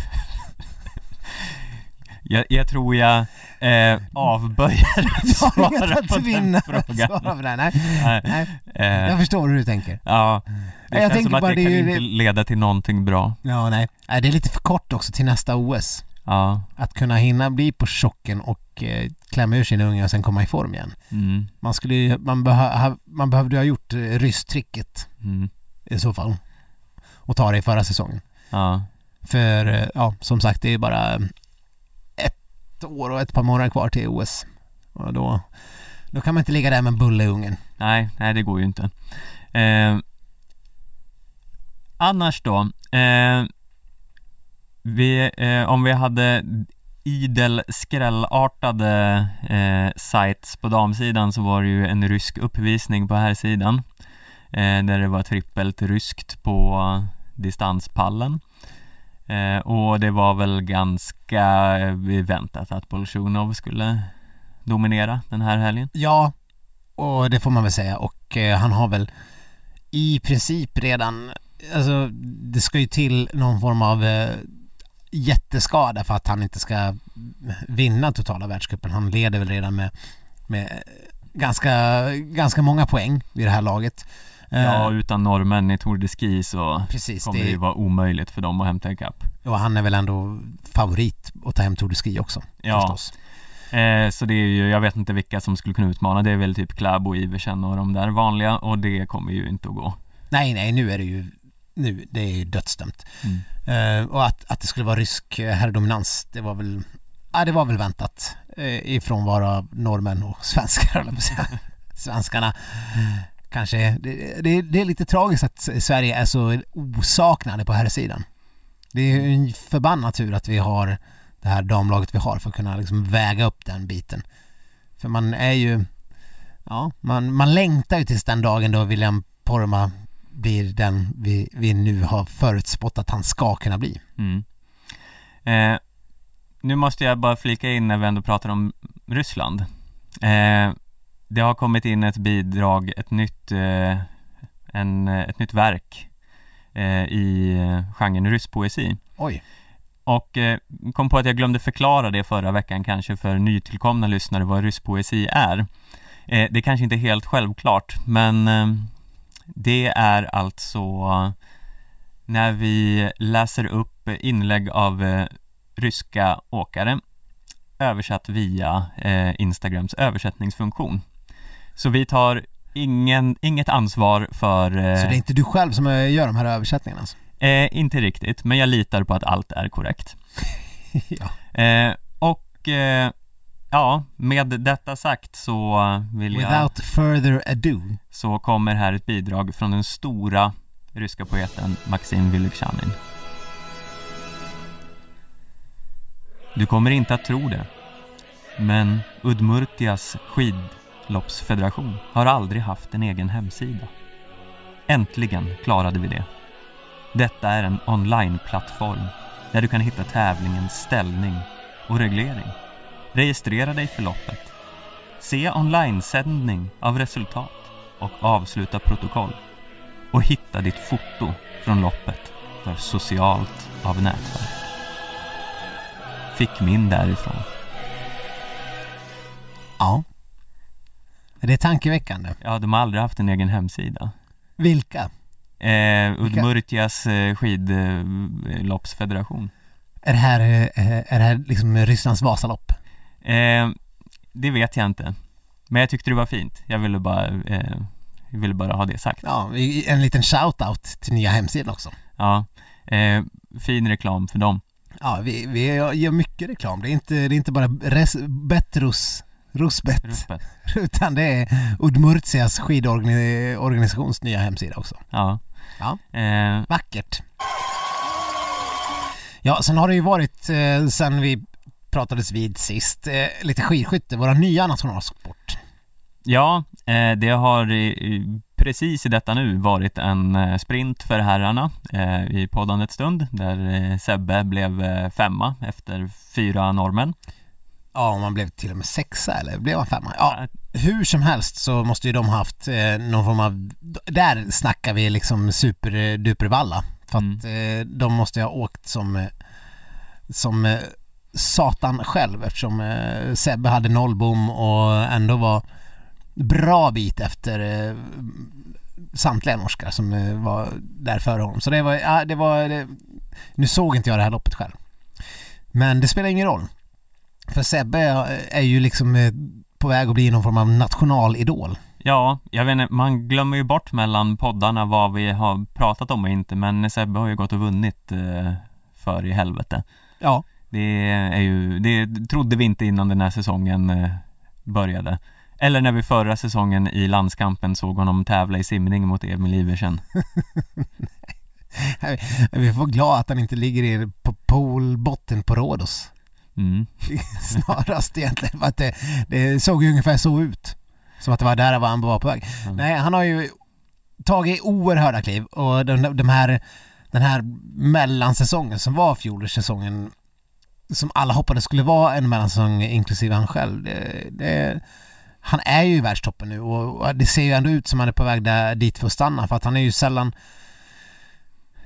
jag, jag, tror jag eh, avböjer att svara på den frågan. Nej, nej. nej. Eh, jag förstår hur du tänker. Ja, det jag känns som att det, det kan inte leda till någonting bra. Ja, nej. Det är lite för kort också till nästa OS. Ja. Att kunna hinna bli på chocken och eh, klämma ur sin unge och sen komma i form igen. Mm. Man skulle man, behö, man behövde ha gjort eh, rysstricket mm. i så fall. Och ta det i förra säsongen. Ja. För, eh, ja, som sagt det är bara ett år och ett par månader kvar till OS. Och då, då kan man inte ligga där med en bulle i ungen. Nej, nej det går ju inte. Eh, annars då? Eh, vi, eh, om vi hade idel skrällartade eh, sites på damsidan så var det ju en rysk uppvisning på här sidan eh, där det var trippelt ryskt på distanspallen eh, och det var väl ganska eh, väntat att Bolsjunov skulle dominera den här helgen. Ja, och det får man väl säga och eh, han har väl i princip redan, alltså det ska ju till någon form av eh, jätteskada för att han inte ska vinna totala världscupen. Han leder väl redan med, med ganska, ganska många poäng vid det här laget. Ja, eh, utan norrmän i Tour de Ski så Precis, kommer det ju vara omöjligt för dem att hämta ikapp. Och han är väl ändå favorit att ta hem Tour de Ski också, ja. förstås. Eh, så det är ju, jag vet inte vilka som skulle kunna utmana. Det är väl typ Kläbo, Iversen och de där vanliga och det kommer ju inte att gå. Nej, nej, nu är det ju nu, det är ju dödsdömt. Mm. Eh, och att, att det skulle vara rysk eh, herrdominans, det var väl, ja det var väl väntat eh, ifrån våra norrmän och svenskar, att säga. Svenskarna kanske, det, det, det är lite tragiskt att Sverige är så osaknade på här sidan. Det är ju en förbannad tur att vi har det här damlaget vi har för att kunna liksom väga upp den biten. För man är ju, ja, man, man längtar ju tills den dagen då William Poromaa blir den vi, vi nu har förutspått att han ska kunna bli. Mm. Eh, nu måste jag bara flika in när vi ändå pratar om Ryssland. Eh, det har kommit in ett bidrag, ett nytt, eh, en, ett nytt verk eh, i genren rysspoesi. Oj. Och eh, kom på att jag glömde förklara det förra veckan kanske för nytillkomna lyssnare vad rysspoesi är. Eh, det är kanske inte är helt självklart men det är alltså när vi läser upp inlägg av eh, ryska åkare översatt via eh, Instagrams översättningsfunktion. Så vi tar ingen, inget ansvar för... Eh, Så det är inte du själv som gör de här översättningarna alltså? eh, inte riktigt, men jag litar på att allt är korrekt. ja. Eh, och eh, ja, med detta sagt så vill jag... Without further ado. så kommer här ett bidrag från den stora ryska poeten Maxim Vylegzjanin. Du kommer inte att tro det, men Udmurtias skidloppsfederation har aldrig haft en egen hemsida. Äntligen klarade vi det. Detta är en online-plattform där du kan hitta tävlingens ställning och reglering. Registrera dig för loppet. Se onlinesändning av resultat och avsluta protokoll. Och hitta ditt foto från loppet för socialt av nätverk. Fick min därifrån. Ja. Det är tankeväckande. Ja, de har aldrig haft en egen hemsida. Vilka? Eh, Udmurtias eh, skidloppsfederation. Är det här, eh, är det här liksom Rysslands Vasalopp? Eh, det vet jag inte. Men jag tyckte det var fint. Jag ville bara, eh, jag ville bara ha det sagt. Ja, en liten shout-out till nya hemsidan också. Ja, eh, fin reklam för dem. Ja, vi, vi gör mycket reklam. Det är inte, det är inte bara res, Betrus, Rusbet, Ruspet. utan det är Udmurtias skidorganisations nya hemsida också. Ja. Ja. Eh, Vackert. Ja, sen har det ju varit eh, sen vi pratades vid sist, eh, lite skidskytte, våra nya nationalsport. ja, eh, det har i, precis i detta nu varit en eh, sprint för herrarna eh, i poddandets stund där eh, Sebbe blev eh, femma efter fyra normen. Ja, man blev till och med sexa eller blev man femma? Ja, hur som helst så måste ju de haft någon form av, där snackar vi liksom superdupervalla. För att eh, de måste ha åkt som, som satan själv eftersom eh, Sebbe hade nollbom och ändå var bra bit efter eh, samtliga norskar som eh, var där före honom. Så det var, ja, det var, det, nu såg inte jag det här loppet själv. Men det spelar ingen roll. För Sebbe är ju liksom eh, på väg att bli någon form av nationalidol. Ja, jag vet inte, man glömmer ju bort mellan poddarna vad vi har pratat om och inte men Sebbe har ju gått och vunnit eh, för i helvete. Ja. Det är ju, det trodde vi inte innan den här säsongen eh, började. Eller när vi förra säsongen i landskampen såg honom tävla i simning mot Emil Iversen. Vi får glada att han inte ligger i, på poolbotten på Rhodos. Mm. Snarast egentligen för att det, det såg ju ungefär så ut. Som att det var där han var på väg. Mm. Nej, han har ju tagit oerhörda kliv och de, de här, den här mellansäsongen som var fjolårssäsongen som alla hoppades skulle vara en mellansäsong inklusive han själv. Det, det, han är ju i världstoppen nu och det ser ju ändå ut som han är på väg där, dit för att stanna för att han är ju sällan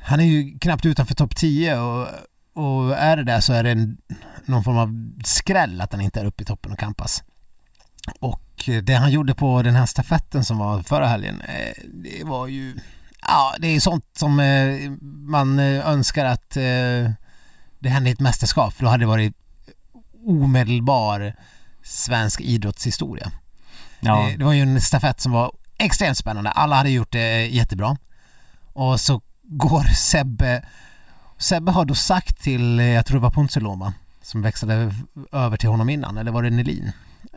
han är ju knappt utanför topp 10 och, och är det där så är det en, någon form av skräll att han inte är uppe i toppen och kampas. Och det han gjorde på den här stafetten som var förra helgen, eh, det var ju Ja, det är sånt som eh, man eh, önskar att det hände i ett mästerskap för då hade det varit omedelbar svensk idrottshistoria. Ja, Det, det var ju en stafett som var extremt spännande. Alla hade gjort det jättebra. Och så går Sebbe... Sebbe har då sagt till, eh, jag tror det var Pontus Loma, som växlade över till honom innan, eller var det Nelin?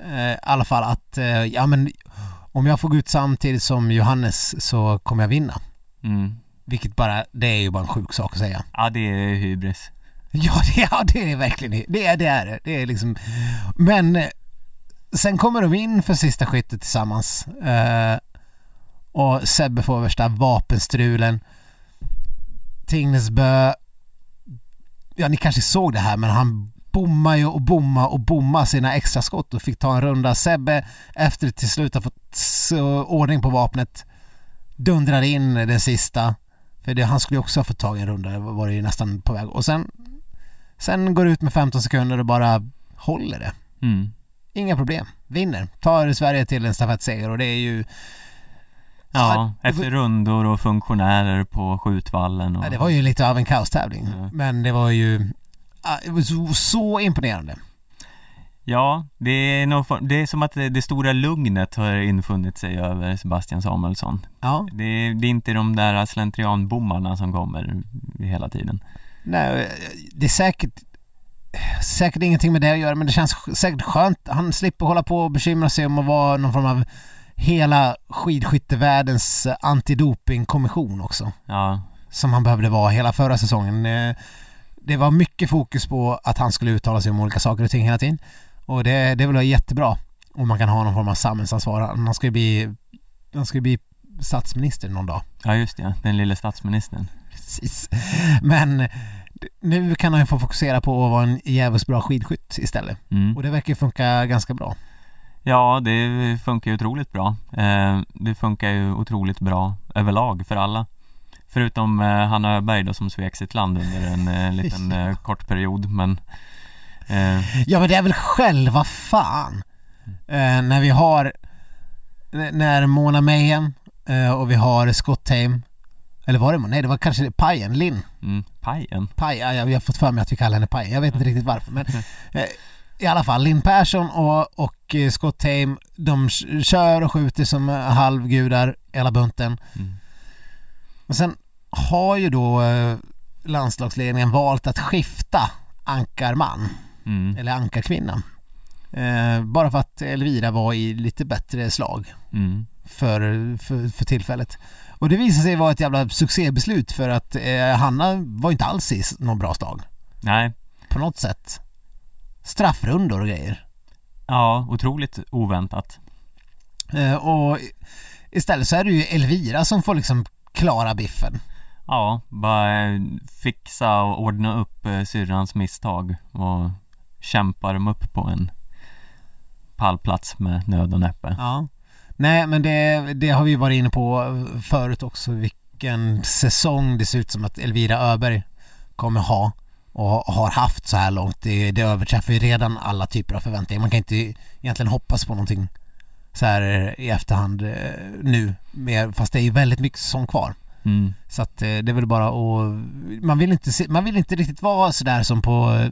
Eh, I alla fall att, eh, ja men om jag får gå ut samtidigt som Johannes så kommer jag vinna. mm. Vilket bara, det är ju bara en sjuk sak att säga. ja det är hybris. Ja, det, ja, det är verkligen det. Är, det är det. Det är liksom... Men eh, sen kommer de in för sista skyttet tillsammans. Eh, och Sebbe får värsta vapenstrulen. Tingnesbö... Ja, ni kanske såg det här, men han bommar ju och bommar och bommar sina extra skott och fick ta en runda. Sebbe, efter till slut har fått ordning på vapnet, dundrar in den sista. För det, han skulle ju också ha fått tag i en runda, det var det ju nästan på väg. Och sen, sen går det ut med 15 sekunder och bara håller det. Mm. Inga problem. Vinner. Tar Sverige till en stafettseger och det är ju... Ja, det- efter rundor och funktionärer på skjutvallen och... Ja, det var ju lite av en kaostävling. Ja. Men det var ju... ja, Det var så, så imponerande. Ja, det är, nog för, det är som att det, stora lugnet har infunnit sig över Sebastian Samuelsson. Ja, Det är, det är inte de där slentrianbommarna som kommer hela tiden. Nej, det är säkert... Säkert ingenting med det att göra men det känns säkert skönt. Han slipper hålla på och bekymra sig om att vara någon form av hela skidskyttevärldens antidopingkommission också. Ja, som han behövde vara hela förra säsongen. Eh, Det var mycket fokus på att han skulle uttala sig om olika saker och ting hela tiden. Och det, det är väl jättebra om man kan ha någon form av samhällsansvar. Han ska ju bli, han ska bli statsminister någon dag. ja just det, den lille statsministern. Precis. Men nu kan han ju få fokusera på att vara en jävligt bra skidskytt istället. Mm. Och det verkar ju funka ganska bra. Ja, det funkar ju otroligt bra. Eh, det funkar ju otroligt bra överlag för alla. Förutom eh, Hanna Öberg då som svek sitt land under en eh, liten kort period men Ja men det är väl själva fan när vi har när Mona Mayhem och vi har Scott Tame eller var det Nej det var kanske Pajen, Linn mm, pajen. Paj, ja, jag har fått för mig att vi kallar henne Pajen, jag vet inte riktigt varför men eh, i alla fall Linn Persson och, och eh, Scott Tame de kör och skjuter som halvgudar hela bunten Mm. och sen har ju då eh, landslagsledningen valt att skifta ankarman Mm, eller ankarkvinna. Eh, bara för att Elvira var i lite bättre slag mm, för, för, för tillfället. Och det visade sig vara ett jävla succébeslut för att eh, Hanna var inte alls i någon bra slag. nej, På något sätt. Straffrundor och grejer. ja, otroligt oväntat. Eh, och istället så är det ju Elvira som får liksom klara biffen. Ja, bara eh, fixa och ordna upp eh, syrrans misstag och kämpa dem upp på en pallplats med nöd och näppe. Ja. Nej men det, det har vi varit inne på förut också vilken säsong det ser ut som att Elvira Öberg kommer ha och har haft så här långt. Det, det överträffar ju redan alla typer av förväntningar. Man kan inte egentligen hoppas på någonting så här i efterhand eh, nu. Fast det är ju väldigt mycket säsong kvar. Mm, Så att eh, det är väl bara att... Man vill inte, se, man vill inte riktigt vara sådär som på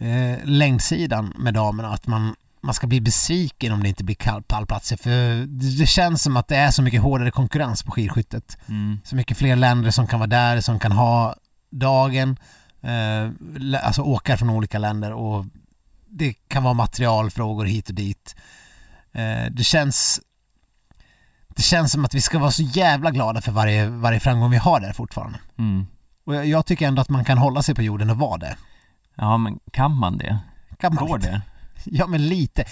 eh, längdsidan med damerna. Att man, man ska bli besviken om det inte blir pallplatser. För det, känns som att det är så mycket hårdare konkurrens på skidskyttet. mm, Så mycket fler länder som kan vara där, som kan ha dagen. Eh, alltså åkare från olika länder och det kan vara materialfrågor hit och dit. Eh, det känns det känns som att vi ska vara så jävla glada för varje, varje framgång vi har där fortfarande. mm. Och jag, jag tycker ändå att man kan hålla sig på jorden och vara det. Ja, men kan man det? Kan man Går inte? det? Ja men lite.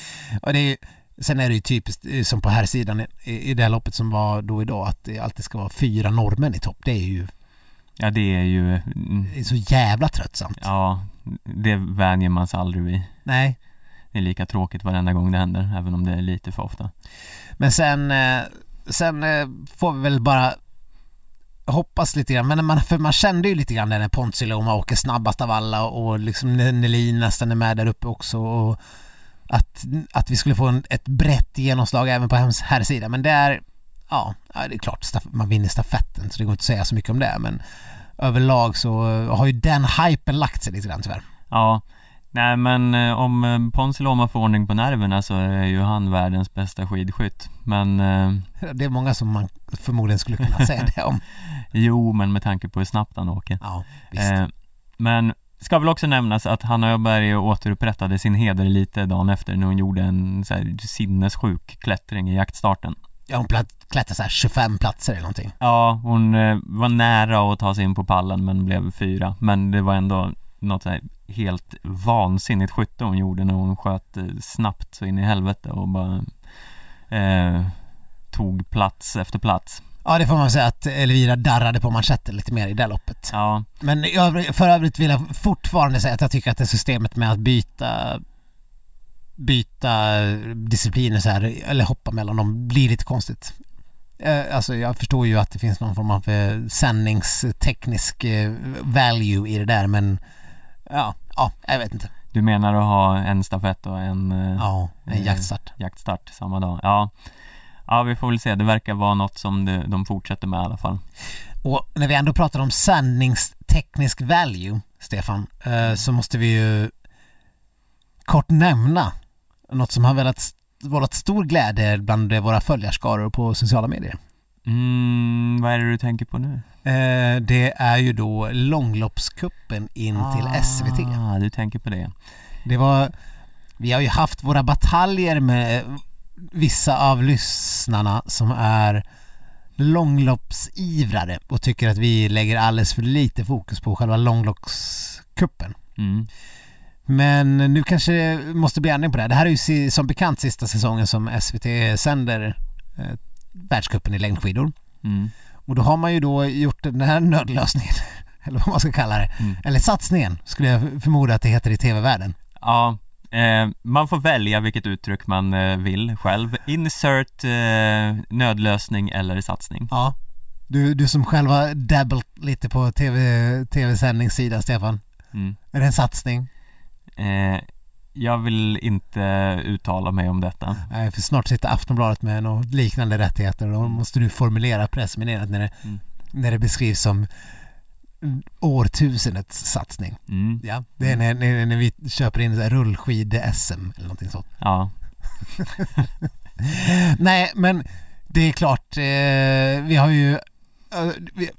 Och det är, sen är det ju typiskt eh, som på här sidan i, i det här loppet som var då idag att det alltid ska vara fyra norrmän i topp. Det är ju Ja, det är ju... mm, det är så jävla tröttsamt. Ja, det vänjer man sig aldrig vid. Nej. Det är lika tråkigt varenda gång det händer, även om det är lite för ofta. Men sen, eh, sen eh, får vi väl bara hoppas lite grann. Men man, för man kände ju lite grann när Ponsiluoma åker snabbast av alla och liksom Nelin nästan är med där uppe också. Och att, att vi skulle få en, ett brett genomslag även på hems- här sida Men det är, ja, det är klart man vinner stafetten så det går inte att säga så mycket om det. Men överlag så har ju den hypen lagt sig lite grann tyvärr. Ja, Nej men eh, om eh, Ponsi Loma får ordning på nerverna så är ju han världens bästa skidskytt Men eh, Det är många som man förmodligen skulle kunna säga det om. jo men med tanke på hur snabbt han åker Ja, visst. eh, Men ska väl också nämnas att Hanna Öberg återupprättade sin heder lite dagen efter när hon gjorde en så här, sinnessjuk klättring i jaktstarten Ja, hon klättrade så här 25 platser eller någonting. Ja, hon var nära att ta sig in på pallen men blev fyra Men det var ändå något så här helt vansinnigt skytte hon gjorde när hon sköt eh, snabbt så in i helvete och bara eh, tog plats efter plats Ja, det får man säga att Elvira darrade på manschetten lite mer i det loppet. Ja, Men för övrigt vill jag fortfarande säga att jag tycker att det systemet med att byta byta discipliner så här, eller hoppa mellan dem, blir lite konstigt. Eh, Alltså jag förstår ju att det finns någon form av eh, sändningsteknisk value i det där men ja, ja, jag vet inte. du menar att ha en stafett och en eh, Ja, en eh, jaktstart. jaktstart samma dag? Ja Ja, vi får väl se. Det verkar vara något som de, de fortsätter med i alla fall. Och när vi ändå pratar om sändningsteknisk value, Stefan, eh, så måste vi ju kort nämna något som har velat vållat stor glädje bland våra följarskaror på sociala medier. Mm, vad är det du tänker på nu? Eh, Det är ju då långloppskuppen in till SVT. Ah, du tänker på det. Det var, vi har ju haft våra bataljer med vissa av lyssnarna som är långloppsivrare och tycker att vi lägger alldeles för lite fokus på själva långloppskuppen. Mm. Men nu kanske det måste bli ändring på det. här. Det här är ju som bekant sista säsongen som SVT sänder eh, världscupen i längdskidor. Mm. Och då har man ju då gjort den här nödlösningen, eller vad man ska kalla det, Mm. eller satsningen skulle jag förmoda att det heter i tv-världen. Ja, eh, man får välja vilket uttryck man eh, vill själv. Insert eh, nödlösning eller satsning. Ja. Du, du som själv har dabbled lite på TV, tv-sändningssidan Stefan. Mm. Är det en satsning? Eh, jag vill inte uttala mig om detta. Nej, för snart sitter Aftonbladet med något liknande rättigheter och då måste du formulera pressmeddelandet när det, Mm. när det beskrivs som årtusendets satsning. Mm. Ja, det är när, när, när vi köper in rullskid-SM eller någonting sånt. Ja, Nej, men det är klart, eh, vi har ju... Eh, vi,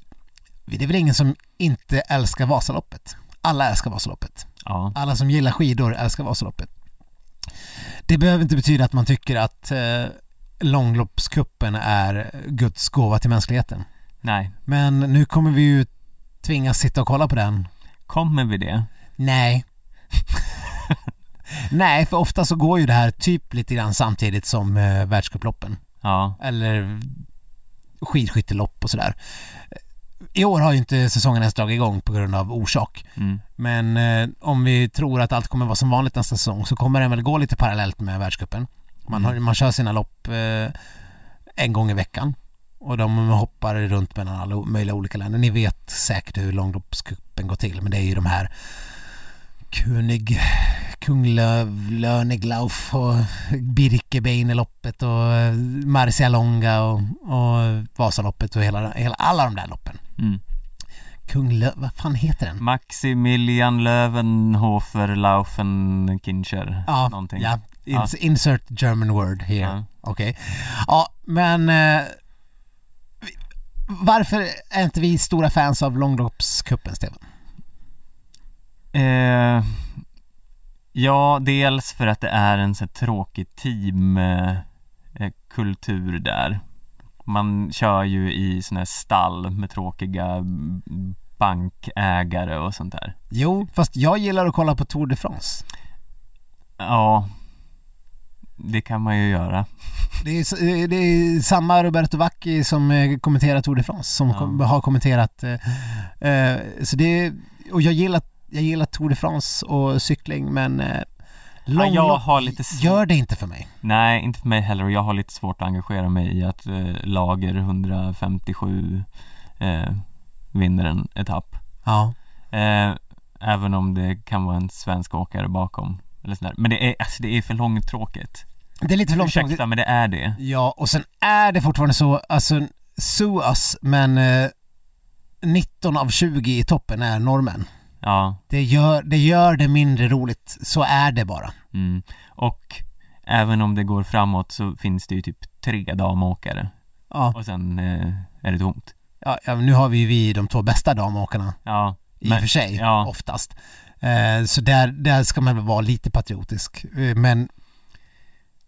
det är väl ingen som inte älskar Vasaloppet. Alla älskar Vasaloppet. Ja, Alla som gillar skidor älskar Vasaloppet. Det behöver inte betyda att man tycker att eh, långloppskuppen är Guds gåva till mänskligheten. nej. Men nu kommer vi ju tvingas sitta och kolla på den. Kommer vi det? Nej. Nej, för ofta så går ju det här typ lite grann samtidigt som eh, världscuploppen. Ja, Eller skidskyttelopp och sådär. I år har ju inte säsongen ens dragit igång på grund av orsak. mm. Men eh, om vi tror att allt kommer vara som vanligt nästa säsong så kommer den väl gå lite parallellt med världscupen. Man, har, man kör sina lopp eh, en gång i veckan. Och de hoppar runt mellan alla möjliga olika länder. Ni vet säkert hur långloppscupen går till men det är ju de här König, Kunglöv, Löneglauf och Birkebeineloppet och eh, Marcialonga och, och Vasaloppet och hela, hela, alla de där loppen. Mm. Kunglöv, vad fan heter den? Maximilian Löwenhofer Laufen Kincher Ja, någonting. ja. Ja. Ins- Insert German word here. Ja. Okej. Ja, men eh, varför är inte vi stora fans av långloppscupen, Stefan? Eh, ja, dels för att det är en så tråkig teamkultur eh, kultur där. Man kör ju i såna här stall med tråkiga bankägare och sånt där. Jo, fast jag gillar att kolla på Tour de France. Ja, det kan man ju göra. Det är, eh, det är samma Roberto Vacchi som eh, kommenterar Tour de France som Ja. har kommenterat eh, eh, så det och jag gillar, jag gillar Tour de France och cykling men eh, Ja, jag har lite svårt- gör det inte för mig. Nej, inte för mig heller och jag har lite svårt att engagera mig i att eh, Lager 157 eh, vinner en etapp. Ja. Eh, även om det kan vara en svensk åkare bakom. Eller sådär. Men det är, alltså det är för långtråkigt. Det är lite för långt Ursäkta, men det är det. Ja, och sen är det fortfarande så, alltså sue us, men eh, 19 av 20 i toppen är norrmän. Ja, Det gör, det gör det mindre roligt, så är det bara. mm. och även om det går framåt så finns det ju typ tre damåkare Ja, och sen eh, är det tomt. ja, ja, nu har vi ju vi de två bästa damåkarna Ja, i och för sig, ja. oftast. Eh, så där, där ska man väl vara lite patriotisk. Eh, men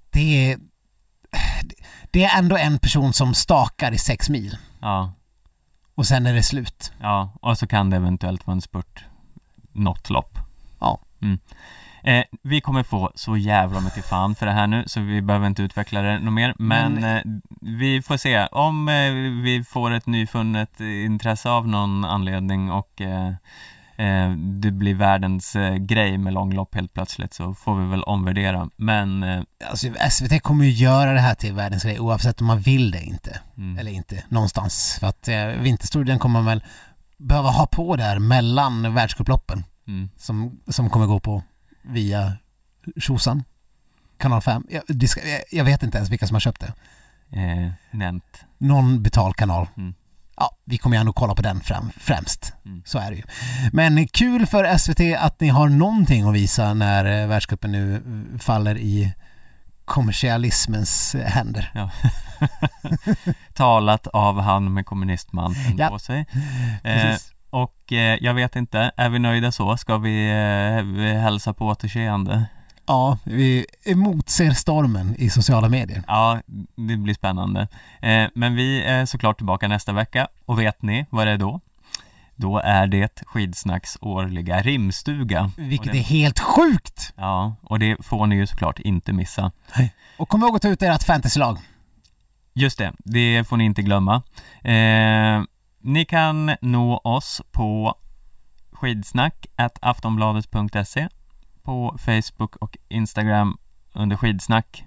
det är, det är ändå en person som stakar i sex mil ja, och sen är det slut. ja, och så kan det eventuellt vara en spurt något lopp. Ja. Mm. Eh, vi kommer få så jävla mycket fan för det här nu så vi behöver inte utveckla det något mer men, Men- eh, vi får se om eh, vi får ett nyfunnet intresse av någon anledning och eh, eh, det blir världens eh, grej med långlopp helt plötsligt så får vi väl omvärdera men Alltså, SVT kommer ju göra det här till världens grej oavsett om man vill det inte. mm, Eller inte, någonstans. För att eh, vinterstudien kommer väl behöva ha på där mellan världscuploppen mm, som, som kommer gå på via Tjosan, kanal 5. Jag, ska, jag, vet inte ens vilka som har köpt det. eh, nämnt Någon betalkanal. Mm. Ja, vi kommer ju ändå kolla på den främ, främst. Mm. Så är det ju. Men kul för SVT att ni har någonting att visa när eh, världscupen nu eh, faller i kommersialismens händer. Ja. Talat av han med kommunistmanteln Ja. på sig. Eh, och eh, jag vet inte, är vi nöjda så? Ska vi eh, hälsa på återseende? Ja, vi emotser stormen i sociala medier. Ja, det blir spännande. Eh, men vi är såklart tillbaka nästa vecka och vet ni vad det är då? Då är det Skidsnacks årliga rimstuga. Vilket det, är helt sjukt! Ja, och det får ni ju såklart inte missa. Och kom ihåg att ta ut ert fantasylag. Just det, det får ni inte glömma. Eh, ni kan nå oss på skidsnack aftonbladet.se på Facebook och Instagram under skidsnack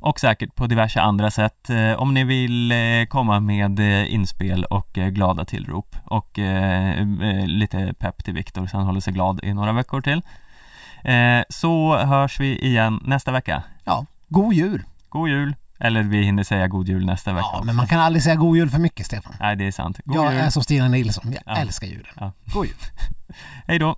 och säkert på diverse andra sätt eh, om ni vill eh, komma med eh, inspel och glada tillrop och lite pepp till Viktor så han håller sig glad i några veckor till. Så hörs vi igen nästa vecka. Ja, god jul! God jul! Eller vi hinner säga god jul nästa vecka Ja, också. men man kan aldrig säga god jul för mycket, Stefan. Nej, det är sant. God Jag jul! är som Stina Nilsson, jag Ja. älskar julen. Ja. God jul! Hej då!